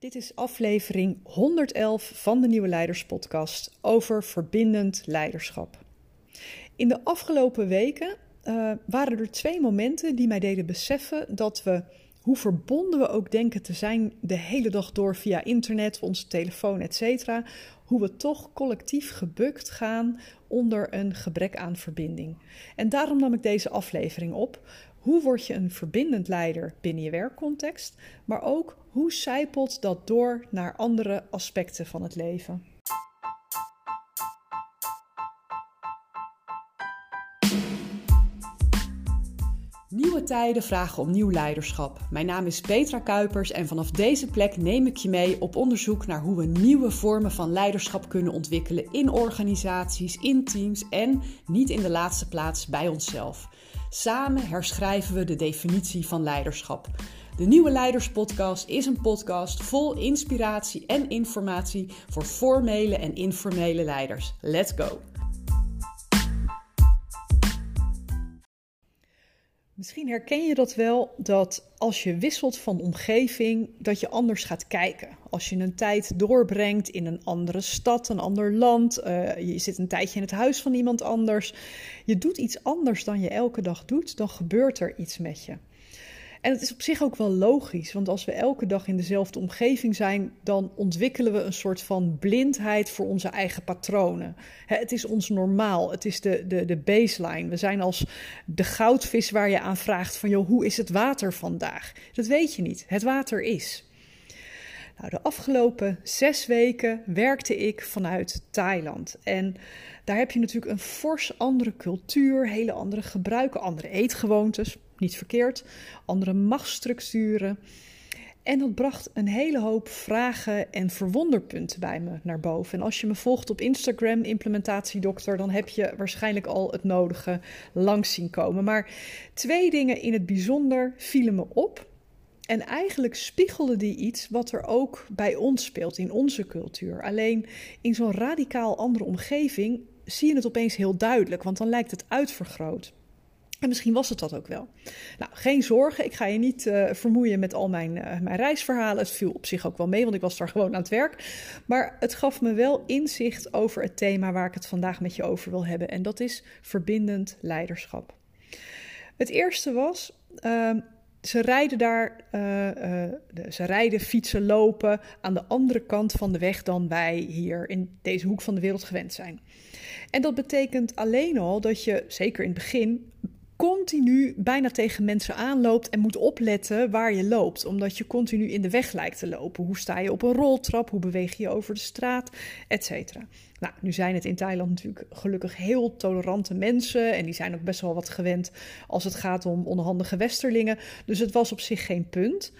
Dit is aflevering 111 van de Nieuwe Leiders Podcast over verbindend leiderschap. In de afgelopen weken uh, waren er twee momenten die mij deden beseffen dat we, hoe verbonden we ook denken te zijn de hele dag door via internet, onze telefoon, etc., hoe we toch collectief gebukt gaan onder een gebrek aan verbinding. En daarom nam ik deze aflevering op. Hoe word je een verbindend leider binnen je werkcontext, maar ook hoe zijpelt dat door naar andere aspecten van het leven? Nieuwe tijden vragen om nieuw leiderschap. Mijn naam is Petra Kuipers en vanaf deze plek neem ik je mee op onderzoek naar hoe we nieuwe vormen van leiderschap kunnen ontwikkelen in organisaties, in teams en niet in de laatste plaats bij onszelf. Samen herschrijven we de definitie van leiderschap. De Nieuwe Leiders Podcast is een podcast vol inspiratie en informatie voor formele en informele leiders. Let's go! Misschien herken je dat wel, dat als je wisselt van omgeving, dat je anders gaat kijken. Als je een tijd doorbrengt in een andere stad, een ander land, uh, je zit een tijdje in het huis van iemand anders, je doet iets anders dan je elke dag doet, dan gebeurt er iets met je. En het is op zich ook wel logisch, want als we elke dag in dezelfde omgeving zijn, dan ontwikkelen we een soort van blindheid voor onze eigen patronen. Het is ons normaal, het is de, de, de baseline. We zijn als de goudvis waar je aan vraagt van, joh, hoe is het water vandaag? Dat weet je niet, het water is. Nou, de afgelopen zes weken werkte ik vanuit Thailand. En daar heb je natuurlijk een fors andere cultuur, hele andere gebruiken, andere eetgewoontes niet verkeerd, andere machtsstructuren. En dat bracht een hele hoop vragen en verwonderpunten bij me naar boven. En als je me volgt op Instagram, implementatiedokter, dan heb je waarschijnlijk al het nodige langs zien komen. Maar twee dingen in het bijzonder vielen me op. En eigenlijk spiegelde die iets wat er ook bij ons speelt, in onze cultuur. Alleen in zo'n radicaal andere omgeving zie je het opeens heel duidelijk, want dan lijkt het uitvergroot. En misschien was het dat ook wel. Nou, geen zorgen. Ik ga je niet uh, vermoeien met al mijn, uh, mijn reisverhalen. Het viel op zich ook wel mee, want ik was daar gewoon aan het werk. Maar het gaf me wel inzicht over het thema waar ik het vandaag met je over wil hebben. En dat is verbindend leiderschap. Het eerste was. Uh, ze rijden daar, uh, ze rijden, fietsen, lopen aan de andere kant van de weg dan wij hier in deze hoek van de wereld gewend zijn. En dat betekent alleen al dat je, zeker in het begin, continu bijna tegen mensen aanloopt en moet opletten waar je loopt, omdat je continu in de weg lijkt te lopen. Hoe sta je op een roltrap? Hoe beweeg je over de straat? Etcetera. Nou, nu zijn het in Thailand natuurlijk gelukkig heel tolerante mensen en die zijn ook best wel wat gewend als het gaat om onhandige westerlingen. Dus het was op zich geen punt.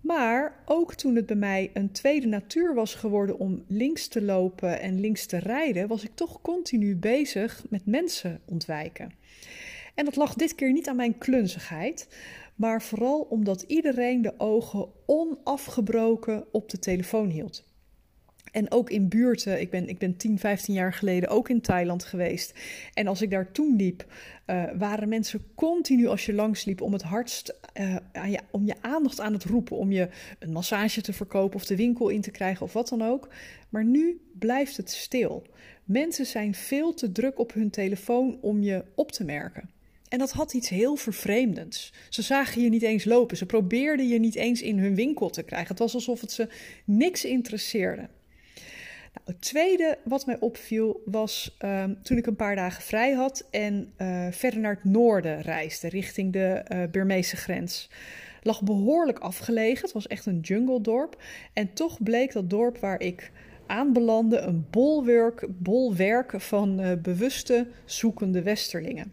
Maar ook toen het bij mij een tweede natuur was geworden om links te lopen en links te rijden, was ik toch continu bezig met mensen ontwijken. En dat lag dit keer niet aan mijn klunzigheid, maar vooral omdat iedereen de ogen onafgebroken op de telefoon hield. En ook in buurten, ik ben, ik ben 10, 15 jaar geleden ook in Thailand geweest. En als ik daar toen liep, uh, waren mensen continu als je langs liep om het hardst, je, om je aandacht aan het roepen. Om je een massage te verkopen of de winkel in te krijgen of wat dan ook. Maar nu blijft het stil. Mensen zijn veel te druk op hun telefoon om je op te merken. En dat had iets heel vervreemdends. Ze zagen je niet eens lopen. Ze probeerden je niet eens in hun winkel te krijgen. Het was alsof het ze niks interesseerde. Nou, het tweede wat mij opviel was um, toen ik een paar dagen vrij had en uh, verder naar het noorden reisde, richting de uh, Burmeese grens. Lag behoorlijk afgelegen. Het was echt een jungle dorp. En toch bleek dat dorp waar ik aanbelandde een bolwerk, bolwerk van uh, bewuste zoekende westerlingen.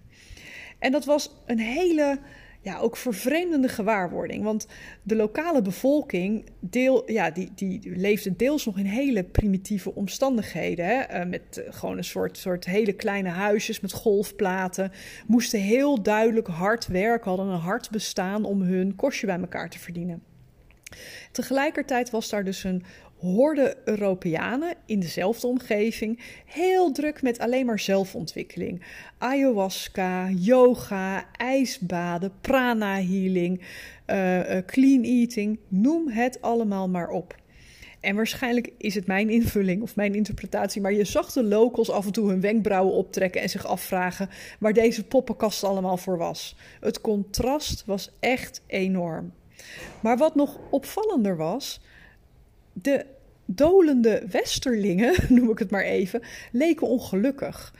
En dat was een hele, ja, ook vervreemdende gewaarwording. Want de lokale bevolking deel, ja, die, die leefde deels nog in hele primitieve omstandigheden. Hè? Uh, met uh, gewoon een soort, soort hele kleine huisjes met golfplaten. Moesten heel duidelijk hard werken, hadden een hard bestaan om hun kostje bij elkaar te verdienen. Tegelijkertijd was daar dus een horde Europeanen in dezelfde omgeving heel druk met alleen maar zelfontwikkeling. Ayahuasca, yoga, ijsbaden, prana healing, uh, uh, clean eating, noem het allemaal maar op. En waarschijnlijk is het mijn invulling of mijn interpretatie, maar je zag de locals af en toe hun wenkbrauwen optrekken en zich afvragen waar deze poppenkast allemaal voor was. Het contrast was echt enorm. Maar wat nog opvallender was, de dolende westerlingen, noem ik het maar even, leken ongelukkig.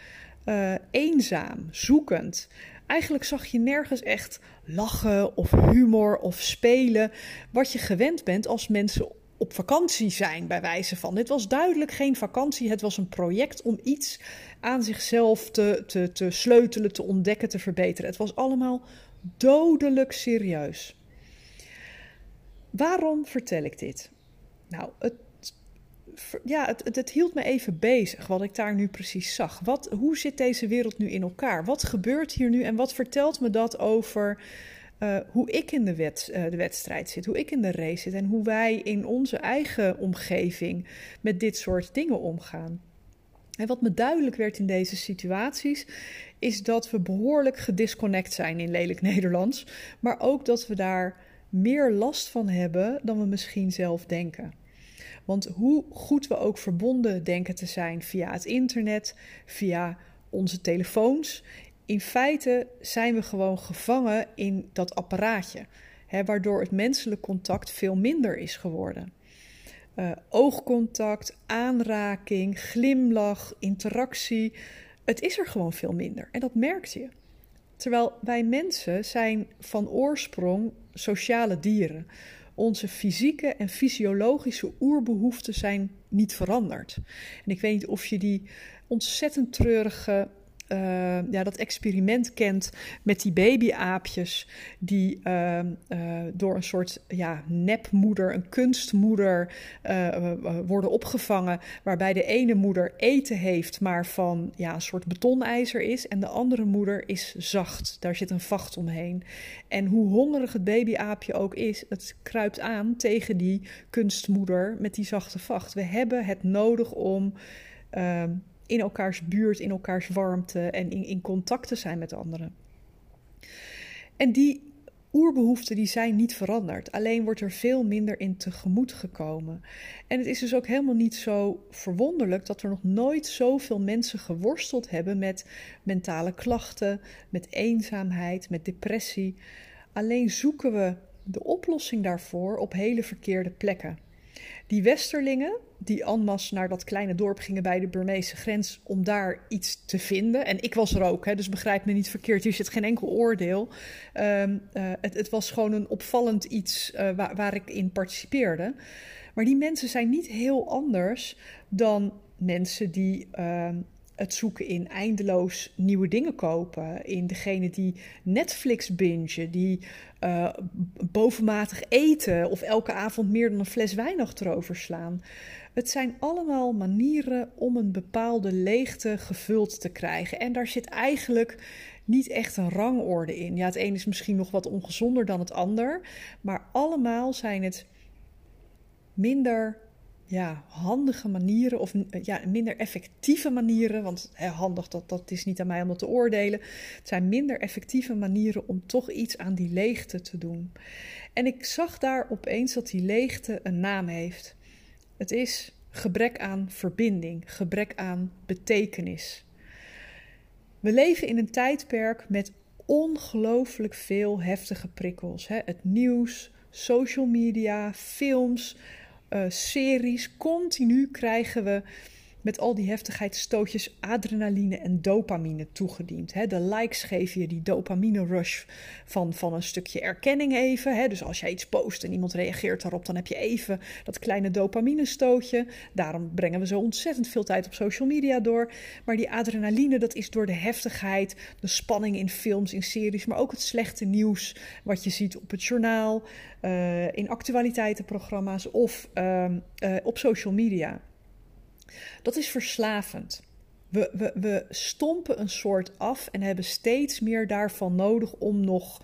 Uh, eenzaam, zoekend. Eigenlijk zag je nergens echt lachen of humor of spelen, wat je gewend bent als mensen op vakantie zijn, bij wijze van. Dit was duidelijk geen vakantie, het was een project om iets aan zichzelf te, te, te sleutelen, te ontdekken, te verbeteren. Het was allemaal dodelijk serieus. Waarom vertel ik dit? Nou, het, ja, het, hield me even bezig wat ik daar nu precies zag. Wat, hoe zit deze wereld nu in elkaar? Wat gebeurt hier nu en wat vertelt me dat over uh, hoe ik in de, wet, uh, de wedstrijd zit, hoe ik in de race zit en hoe wij in onze eigen omgeving met dit soort dingen omgaan? En wat me duidelijk werd in deze situaties, is dat we behoorlijk gedisconnect zijn in lelijk Nederlands, maar ook dat we daar meer last van hebben dan we misschien zelf denken. Want hoe goed we ook verbonden denken te zijn via het internet, via onze telefoons, in feite zijn we gewoon gevangen in dat apparaatje, hè, waardoor het menselijk contact veel minder is geworden. Uh, oogcontact, aanraking, glimlach, interactie, het is er gewoon veel minder en dat merkt je. Terwijl wij mensen zijn van oorsprong sociale dieren. Onze fysieke en fysiologische oerbehoeften zijn niet veranderd. En ik weet niet of je die ontzettend treurige uh, ja, dat experiment kent met die babyaapjes die uh, uh, door een soort ja, nepmoeder, een kunstmoeder worden opgevangen, waarbij de ene moeder eten heeft, maar van ja, een soort betonijzer is en de andere moeder is zacht. Daar zit een vacht omheen. En hoe hongerig het babyaapje ook is, het kruipt aan tegen die kunstmoeder met die zachte vacht. We hebben het nodig om ehm, in elkaars buurt, in elkaars warmte en in, in contact te zijn met anderen. En die oerbehoeften die zijn niet veranderd. Alleen wordt er veel minder in tegemoet gekomen. En het is dus ook helemaal niet zo verwonderlijk dat er nog nooit zoveel mensen geworsteld hebben met mentale klachten, met eenzaamheid, met depressie. Alleen zoeken we de oplossing daarvoor op hele verkeerde plekken. Die Westerlingen, die en naar dat kleine dorp gingen bij de Burmeese grens om daar iets te vinden. En ik was er ook, hè, dus begrijp me niet verkeerd, hier zit geen enkel oordeel. Um, uh, het, het, was gewoon een opvallend iets uh, waar, ik in participeerde. Maar die mensen zijn niet heel anders dan mensen die uh, het zoeken in eindeloos nieuwe dingen kopen. In degene die Netflix bingen, die uh, bovenmatig eten of elke avond meer dan een fles wijn achterover slaan. Het zijn allemaal manieren om een bepaalde leegte gevuld te krijgen. En daar zit eigenlijk niet echt een rangorde in. Ja, het een is misschien nog wat ongezonder dan het ander, maar allemaal zijn het minder ja, handige manieren, of ja, minder effectieve manieren, want handig, dat, dat is niet aan mij om dat te oordelen. Het zijn minder effectieve manieren om toch iets aan die leegte te doen. En ik zag daar opeens dat die leegte een naam heeft. Het is gebrek aan verbinding, gebrek aan betekenis. We leven in een tijdperk met ongelooflijk veel heftige prikkels. Hè? Het nieuws, social media, films, series. Continu krijgen we met al die heftigheidstootjes adrenaline en dopamine toegediend. Hè. De likes geven je die dopamine rush van, van een stukje erkenning even. Hè. Dus als jij iets post en iemand reageert daarop, dan heb je even dat kleine dopamine stootje. Daarom brengen we zo ontzettend veel tijd op social media door. Maar die adrenaline, dat is door de heftigheid, de spanning in films, in series, maar ook het slechte nieuws wat je ziet op het journaal, uh, in actualiteitenprogramma's of uh, uh, op social media. Dat is verslavend. We, we, we stompen een soort af en hebben steeds meer daarvan nodig om nog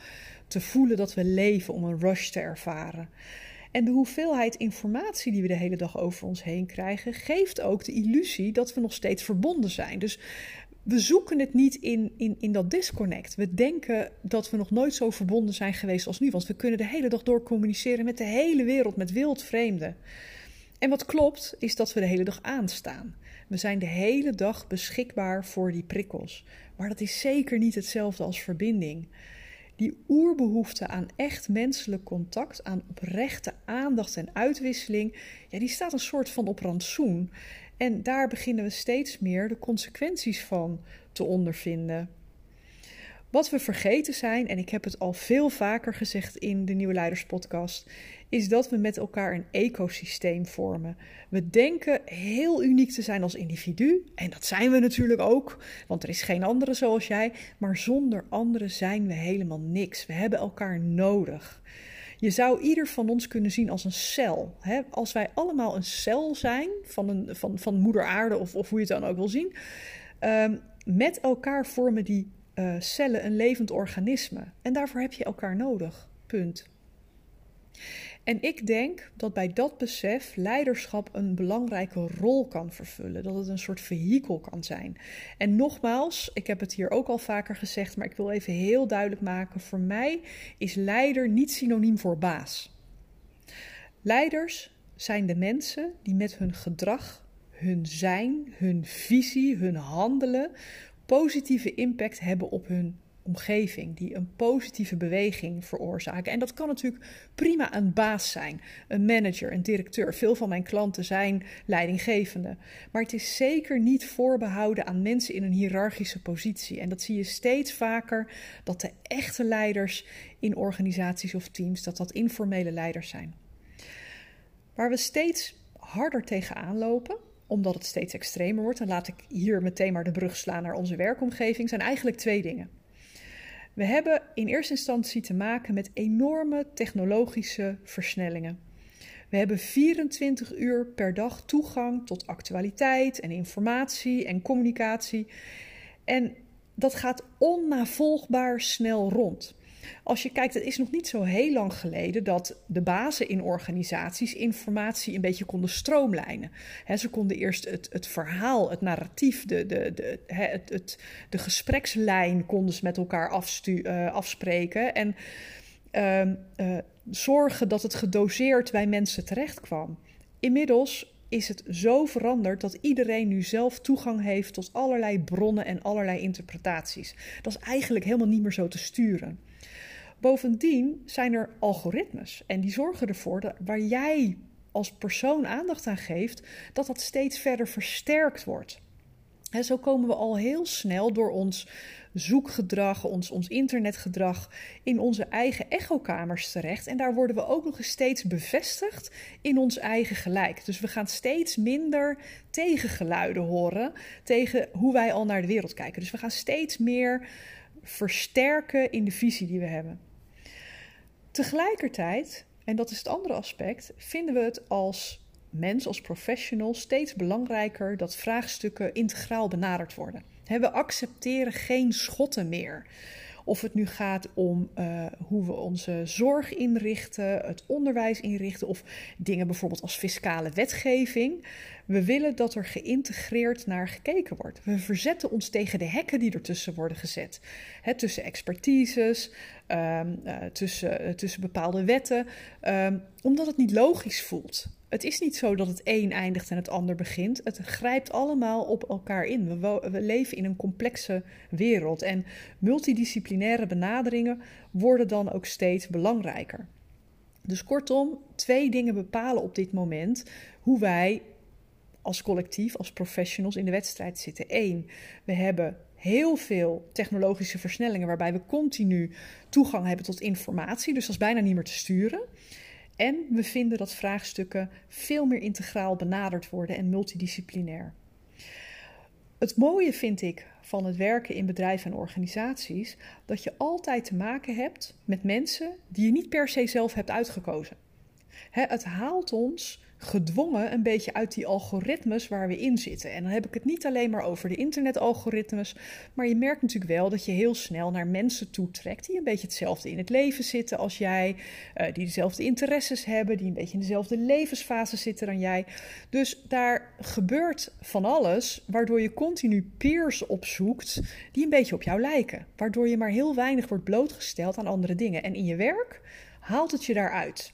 te voelen dat we leven, om een rush te ervaren. En de hoeveelheid informatie die we de hele dag over ons heen krijgen, geeft ook de illusie dat we nog steeds verbonden zijn. Dus we zoeken het niet in, in, in dat disconnect. We denken dat we nog nooit zo verbonden zijn geweest als nu, want we kunnen de hele dag door communiceren met de hele wereld, met wildvreemden. En wat klopt, is dat we de hele dag aanstaan. We zijn de hele dag beschikbaar voor die prikkels. Maar dat is zeker niet hetzelfde als verbinding. Die oerbehoefte aan echt menselijk contact, aan oprechte aandacht en uitwisseling, ja, die staat een soort van op rantsoen. En daar beginnen we steeds meer de consequenties van te ondervinden. Wat we vergeten zijn, en ik heb het al veel vaker gezegd in de Nieuwe Leiders podcast, is dat we met elkaar een ecosysteem vormen. We denken heel uniek te zijn als individu, en dat zijn we natuurlijk ook, want er is geen andere zoals jij, maar zonder anderen zijn we helemaal niks. We hebben elkaar nodig. Je zou ieder van ons kunnen zien als een cel. Hè? Als wij allemaal een cel zijn van, een, van, van moeder aarde, of, of hoe je het dan ook wil zien, um, met elkaar vormen die uh, cellen een levend organisme. En daarvoor heb je elkaar nodig. Punt. En ik denk dat bij dat besef leiderschap een belangrijke rol kan vervullen. Dat het een soort vehikel kan zijn. En nogmaals, ik heb het hier ook al vaker gezegd, maar ik wil even heel duidelijk maken: voor mij is leider niet synoniem voor baas. Leiders zijn de mensen die met hun gedrag, hun zijn, hun visie, hun handelen positieve impact hebben op hun omgeving, die een positieve beweging veroorzaken. En dat kan natuurlijk prima een baas zijn, een manager, een directeur. Veel van mijn klanten zijn leidinggevende. Maar het is zeker niet voorbehouden aan mensen in een hiërarchische positie. En dat zie je steeds vaker, dat de echte leiders in organisaties of teams, dat dat informele leiders zijn. Waar we steeds harder tegenaan lopen, omdat het steeds extremer wordt, en laat ik hier meteen maar de brug slaan naar onze werkomgeving, zijn eigenlijk twee dingen. We hebben in eerste instantie te maken met enorme technologische versnellingen. We hebben 24 uur per dag toegang tot actualiteit en informatie en communicatie. En dat gaat onnavolgbaar snel rond. Als je kijkt, het is nog niet zo heel lang geleden dat de bazen in organisaties informatie een beetje konden stroomlijnen. ze konden eerst het, het verhaal, het narratief, de, de, de, het, het, de gesprekslijn konden ze met elkaar afstu, uh, afspreken. En uh, uh, zorgen dat het gedoseerd bij mensen terecht kwam. Inmiddels is het zo veranderd dat iedereen nu zelf toegang heeft tot allerlei bronnen en allerlei interpretaties. Dat is eigenlijk helemaal niet meer zo te sturen. Bovendien zijn er algoritmes en die zorgen ervoor dat waar jij als persoon aandacht aan geeft, dat dat steeds verder versterkt wordt. En zo komen we al heel snel door ons zoekgedrag, ons, ons internetgedrag in onze eigen echokamers terecht. En daar worden we ook nog eens steeds bevestigd in ons eigen gelijk. Dus we gaan steeds minder tegengeluiden horen tegen hoe wij al naar de wereld kijken. Dus we gaan steeds meer versterken in de visie die we hebben. Tegelijkertijd, en dat is het andere aspect, vinden we het als mens, als professional, steeds belangrijker dat vraagstukken integraal benaderd worden. We accepteren geen schotten meer. Of het nu gaat om uh, hoe we onze zorg inrichten, het onderwijs inrichten of dingen bijvoorbeeld als fiscale wetgeving. We willen dat er geïntegreerd naar gekeken wordt. We verzetten ons tegen de hekken die ertussen worden gezet. Tussen expertises, um, uh, tussen, uh, tussen bepaalde wetten, um, omdat het niet logisch voelt. Het is niet zo dat het een eindigt en het ander begint. Het grijpt allemaal op elkaar in. We, leven in een complexe wereld en multidisciplinaire benaderingen worden dan ook steeds belangrijker. Dus kortom, twee dingen bepalen op dit moment hoe wij als collectief, als professionals in de wedstrijd zitten. Eén, we hebben heel veel technologische versnellingen waarbij we continu toegang hebben tot informatie, dus dat is bijna niet meer te sturen. En we vinden dat vraagstukken veel meer integraal benaderd worden en multidisciplinair. Het mooie vind ik van het werken in bedrijven en organisaties dat je altijd te maken hebt met mensen die je niet per se zelf hebt uitgekozen. het haalt ons gedwongen een beetje uit die algoritmes waar we in zitten. En dan heb ik het niet alleen maar over de internetalgoritmes, maar je merkt natuurlijk wel dat je heel snel naar mensen toetrekt die een beetje hetzelfde in het leven zitten als jij, uh, die dezelfde interesses hebben, die een beetje in dezelfde levensfase zitten dan jij. Dus daar gebeurt van alles, waardoor je continu peers opzoekt die een beetje op jou lijken, waardoor je maar heel weinig wordt blootgesteld aan andere dingen. En in je werk haalt het je daaruit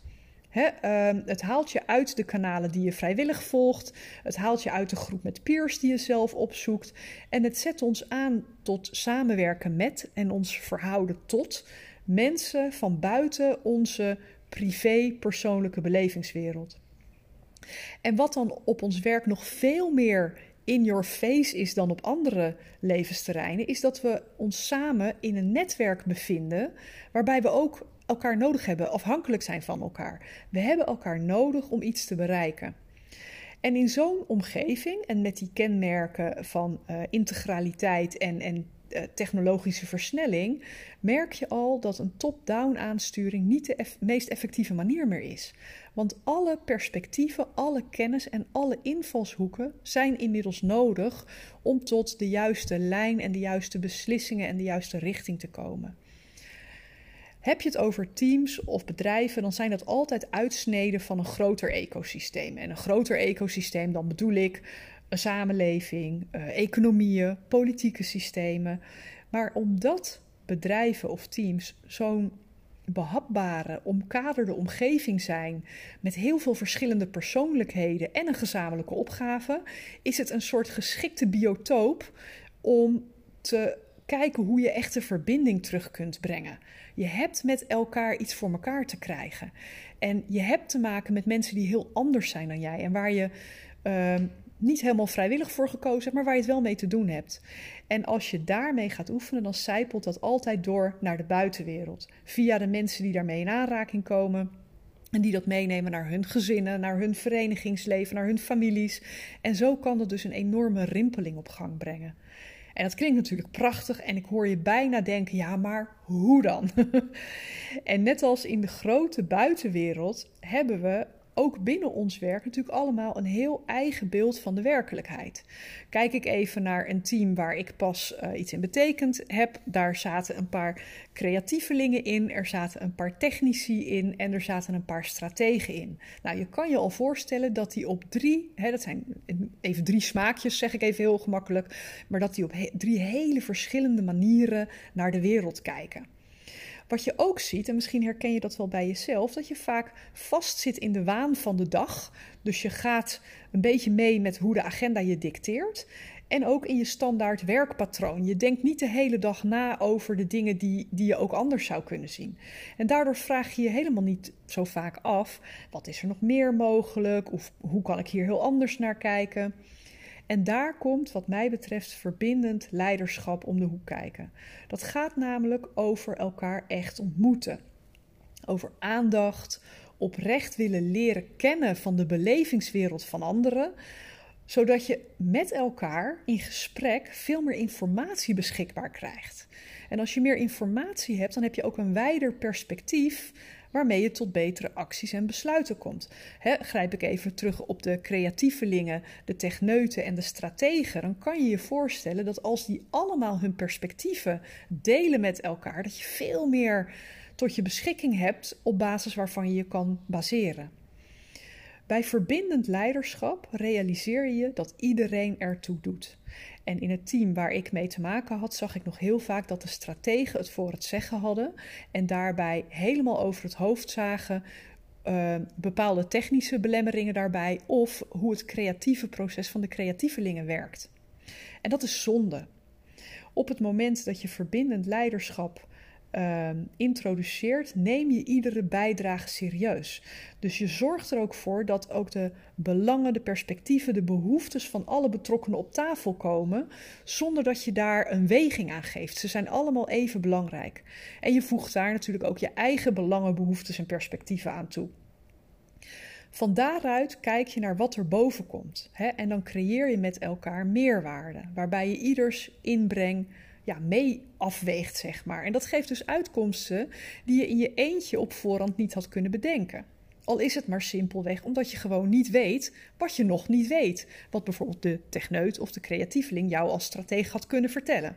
Ehm, het haalt je uit de kanalen die je vrijwillig volgt. Het haalt je uit de groep met peers die je zelf opzoekt. En het zet ons aan tot samenwerken met en ons verhouden tot mensen van buiten onze privé persoonlijke belevingswereld. En wat dan op ons werk nog veel meer in your face is dan op andere levensterreinen, is dat we ons samen in een netwerk bevinden waarbij we ook elkaar nodig hebben, afhankelijk zijn van elkaar. We hebben elkaar nodig om iets te bereiken. En in zo'n omgeving en met die kenmerken van uh, integraliteit en, en technologische versnelling, merk je al dat een top-down aansturing niet de meest effectieve manier meer is. Want alle perspectieven, alle kennis en alle invalshoeken zijn inmiddels nodig om tot de juiste lijn en de juiste beslissingen en de juiste richting te komen. Heb je het over teams of bedrijven, dan zijn dat altijd uitsneden van een groter ecosysteem. En een groter ecosysteem, dan bedoel ik samenleving, uh, economieën, politieke systemen. Maar omdat bedrijven of teams zo'n behapbare, omkaderde omgeving zijn met heel veel verschillende persoonlijkheden en een gezamenlijke opgave, is het een soort geschikte biotoop om te kijken hoe je echte verbinding terug kunt brengen. Je hebt met elkaar iets voor elkaar te krijgen. En je hebt te maken met mensen die heel anders zijn dan jij en waar je uh, niet helemaal vrijwillig voor gekozen maar waar je het wel mee te doen hebt. En als je daarmee gaat oefenen, dan zijpelt dat altijd door naar de buitenwereld. Via de mensen die daarmee in aanraking komen. En die dat meenemen naar hun gezinnen, naar hun verenigingsleven, naar hun families. En zo kan dat dus een enorme rimpeling op gang brengen. En dat klinkt natuurlijk prachtig en ik hoor je bijna denken, ja, maar hoe dan? en net als in de grote buitenwereld hebben we ook binnen ons werk natuurlijk allemaal een heel eigen beeld van de werkelijkheid. Kijk ik even naar een team waar ik pas uh, iets in betekend heb. Daar zaten een paar creatievelingen in, er zaten een paar technici in en er zaten een paar strategen in. Nou, je kan je al voorstellen dat die op drie, hè, dat zijn even drie smaakjes, zeg ik even heel gemakkelijk, maar dat die op drie hele verschillende manieren naar de wereld kijken. Wat je ook ziet, en misschien herken je dat wel bij jezelf, dat je vaak vastzit in de waan van de dag. Dus je gaat een beetje mee met hoe de agenda je dicteert. En ook in je standaard werkpatroon. Je denkt niet de hele dag na over de dingen die, die je ook anders zou kunnen zien. En daardoor vraag je je helemaal niet zo vaak af: wat is er nog meer mogelijk? Of hoe kan ik hier heel anders naar kijken? En daar komt, wat mij betreft, verbindend leiderschap om de hoek kijken. Dat gaat namelijk over elkaar echt ontmoeten. Over aandacht, oprecht willen leren kennen van de belevingswereld van anderen, zodat je met elkaar in gesprek veel meer informatie beschikbaar krijgt. En als je meer informatie hebt, dan heb je ook een wijder perspectief waarmee je tot betere acties en besluiten komt. grijp ik even terug op de creatievelingen, de techneuten en de strategen, dan kan je je voorstellen dat als die allemaal hun perspectieven delen met elkaar, dat je veel meer tot je beschikking hebt op basis waarvan je je kan baseren. Bij verbindend leiderschap realiseer je dat iedereen ertoe doet. En in het team waar ik mee te maken had, zag ik nog heel vaak dat de strategen het voor het zeggen hadden en daarbij helemaal over het hoofd zagen uh, bepaalde technische belemmeringen daarbij of hoe het creatieve proces van de creatievelingen werkt. En dat is zonde. Op het moment dat je verbindend leiderschap uh, introduceert, neem je iedere bijdrage serieus. Dus je zorgt er ook voor dat ook de belangen, de perspectieven, de behoeftes van alle betrokkenen op tafel komen, zonder dat je daar een weging aan geeft. Ze zijn allemaal even belangrijk. En je voegt daar natuurlijk ook je eigen belangen, behoeftes en perspectieven aan toe. Van daaruit kijk je naar wat er boven komt. Hè? En dan creëer je met elkaar meerwaarde, waarbij je ieders inbreng ja, mee afweegt, zeg maar. En dat geeft dus uitkomsten die je in je eentje op voorhand niet had kunnen bedenken. Al is het maar simpelweg omdat je gewoon niet weet wat je nog niet weet. Wat bijvoorbeeld de techneut of de creatieveling jou als stratege had kunnen vertellen.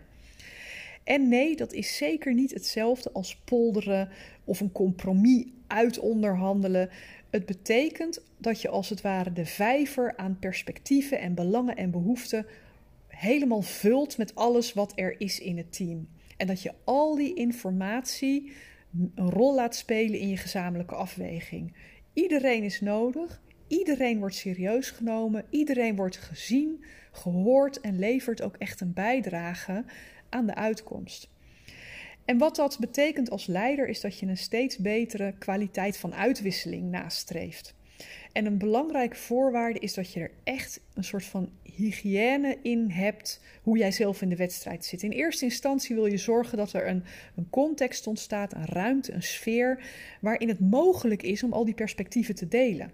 En nee, dat is zeker niet hetzelfde als polderen of een compromis uitonderhandelen. Het betekent dat je als het ware de vijver aan perspectieven en belangen en behoeften helemaal vult met alles wat er is in het team. En dat je al die informatie een rol laat spelen in je gezamenlijke afweging. Iedereen is nodig, iedereen wordt serieus genomen, iedereen wordt gezien, gehoord en levert ook echt een bijdrage aan de uitkomst. En wat dat betekent als leider is dat je een steeds betere kwaliteit van uitwisseling nastreeft. En een belangrijke voorwaarde is dat je er echt een soort van hygiëne in hebt hoe jij zelf in de wedstrijd zit. In eerste instantie wil je zorgen dat er een, een context ontstaat, een ruimte, een sfeer waarin het mogelijk is om al die perspectieven te delen.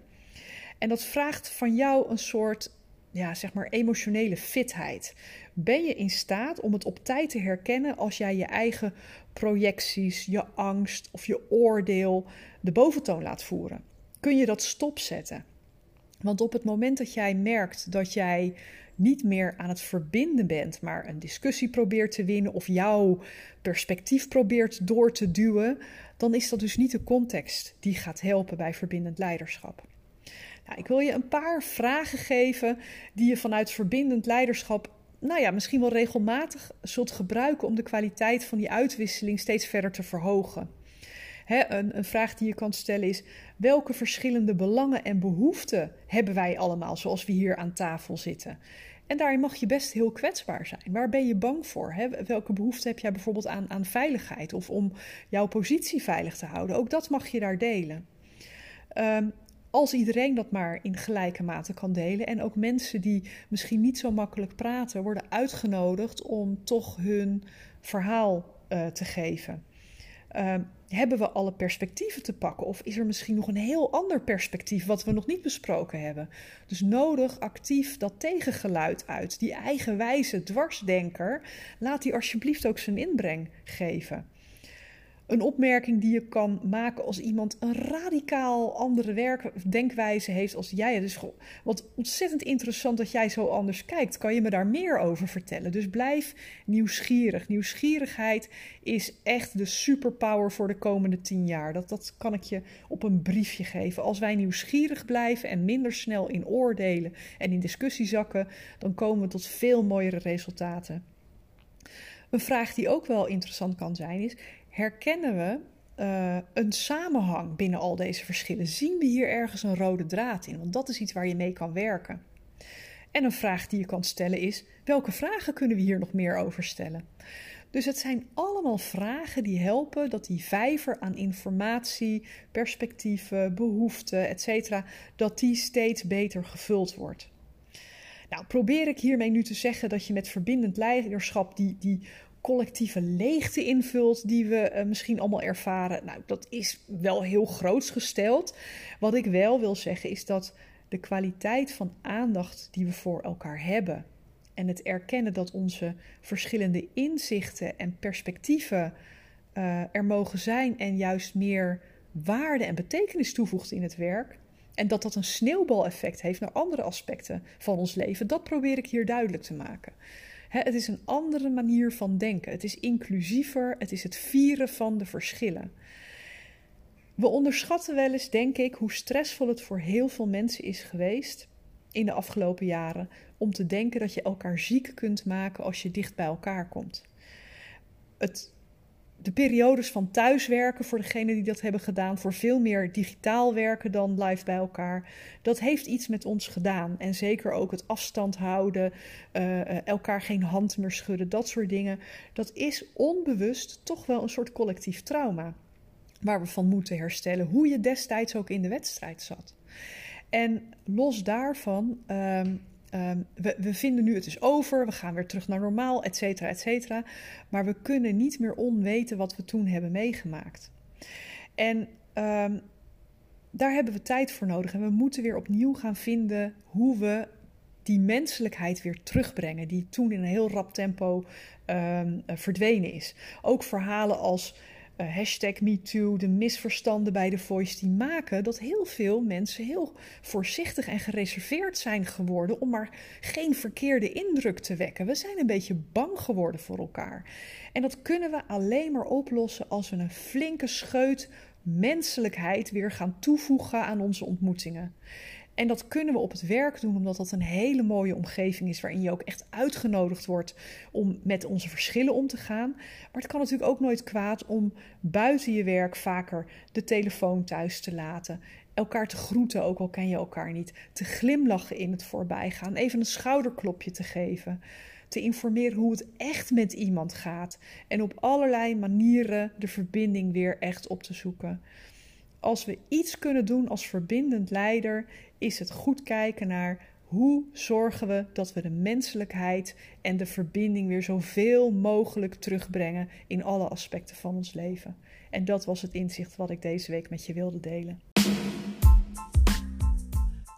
En dat vraagt van jou een soort ja, zeg maar emotionele fitheid. Ben je in staat om het op tijd te herkennen als jij je eigen projecties, je angst of je oordeel de boventoon laat voeren? Kun je dat stopzetten? Want op het moment dat jij merkt dat jij niet meer aan het verbinden bent, maar een discussie probeert te winnen of jouw perspectief probeert door te duwen, dan is dat dus niet de context die gaat helpen bij verbindend leiderschap. Nou, ik wil je een paar vragen geven die je vanuit verbindend leiderschap, nou ja, misschien wel regelmatig zult gebruiken om de kwaliteit van die uitwisseling steeds verder te verhogen. Een, een, vraag die je kan stellen is: welke verschillende belangen en behoeften hebben wij allemaal zoals we hier aan tafel zitten? En daarin mag je best heel kwetsbaar zijn. Waar ben je bang voor? Welke behoefte heb jij bijvoorbeeld aan, aan veiligheid of om jouw positie veilig te houden? Ook dat mag je daar delen. Um, als iedereen dat maar in gelijke mate kan delen. En ook mensen die misschien niet zo makkelijk praten, worden uitgenodigd om toch hun verhaal uh, te geven. Uh, hebben we alle perspectieven te pakken? Of is er misschien nog een heel ander perspectief wat we nog niet besproken hebben? Dus nodig actief dat tegengeluid uit. Die eigenwijze dwarsdenker, laat die alsjeblieft ook zijn inbreng geven een opmerking die je kan maken als iemand een radicaal andere werk, denkwijze heeft als jij. Dus wat ontzettend interessant dat jij zo anders kijkt. Kan je me daar meer over vertellen? Dus blijf nieuwsgierig. Nieuwsgierigheid is echt de superpower voor de komende tien jaar. Dat, dat kan ik je op een briefje geven. Als wij nieuwsgierig blijven en minder snel in oordelen en in discussie zakken, dan komen we tot veel mooiere resultaten. Een vraag die ook wel interessant kan zijn is: herkennen we uh, een samenhang binnen al deze verschillen? Zien we hier ergens een rode draad in? Want dat is iets waar je mee kan werken. En een vraag die je kan stellen is: welke vragen kunnen we hier nog meer over stellen? Dus het zijn allemaal vragen die helpen dat die vijver aan informatie, perspectieven, behoeften, etc., dat die steeds beter gevuld wordt. Nou, probeer ik hiermee nu te zeggen dat je met verbindend leiderschap die, die collectieve leegte invult die we uh, misschien allemaal ervaren. Nou, dat is wel heel groots gesteld. Wat ik wel wil zeggen is dat de kwaliteit van aandacht die we voor elkaar hebben en het erkennen dat onze verschillende inzichten en perspectieven uh, er mogen zijn en juist meer waarde en betekenis toevoegt in het werk. En dat dat een sneeuwbaleffect heeft naar andere aspecten van ons leven, dat probeer ik hier duidelijk te maken het is een andere manier van denken. Het is inclusiever. Het is het vieren van de verschillen. We onderschatten wel eens, denk ik, hoe stressvol het voor heel veel mensen is geweest in de afgelopen jaren om te denken dat je elkaar ziek kunt maken als je dicht bij elkaar komt. Het de periodes van thuiswerken, voor degenen die dat hebben gedaan, voor veel meer digitaal werken dan live bij elkaar, dat heeft iets met ons gedaan. En zeker ook het afstand houden, uh, elkaar geen hand meer schudden, dat soort dingen. Dat is onbewust toch wel een soort collectief trauma. Waar we van moeten herstellen, hoe je destijds ook in de wedstrijd zat. En los daarvan. Ehm, Ehm, we, we, vinden nu het is over, we gaan weer terug naar normaal, et cetera, et cetera. Maar we kunnen niet meer onweten wat we toen hebben meegemaakt. En um, daar hebben we tijd voor nodig. En we moeten weer opnieuw gaan vinden hoe we die menselijkheid weer terugbrengen, die toen in een heel rap tempo um, verdwenen is. Ook verhalen als uh, hashtag MeToo, de misverstanden bij de voice die maken dat heel veel mensen heel voorzichtig en gereserveerd zijn geworden om maar geen verkeerde indruk te wekken. We zijn een beetje bang geworden voor elkaar. En dat kunnen we alleen maar oplossen als we een flinke scheut menselijkheid weer gaan toevoegen aan onze ontmoetingen. En dat kunnen we op het werk doen, omdat dat een hele mooie omgeving is waarin je ook echt uitgenodigd wordt om met onze verschillen om te gaan. Maar het kan natuurlijk ook nooit kwaad om buiten je werk vaker de telefoon thuis te laten elkaar te groeten, ook al ken je elkaar niet. Te glimlachen in het voorbijgaan. Even een schouderklopje te geven. Te informeren hoe het echt met iemand gaat. En op allerlei manieren de verbinding weer echt op te zoeken. Als we iets kunnen doen als verbindend leider, is het goed kijken naar hoe zorgen we dat we de menselijkheid en de verbinding weer zoveel mogelijk terugbrengen in alle aspecten van ons leven. En dat was het inzicht wat ik deze week met je wilde delen.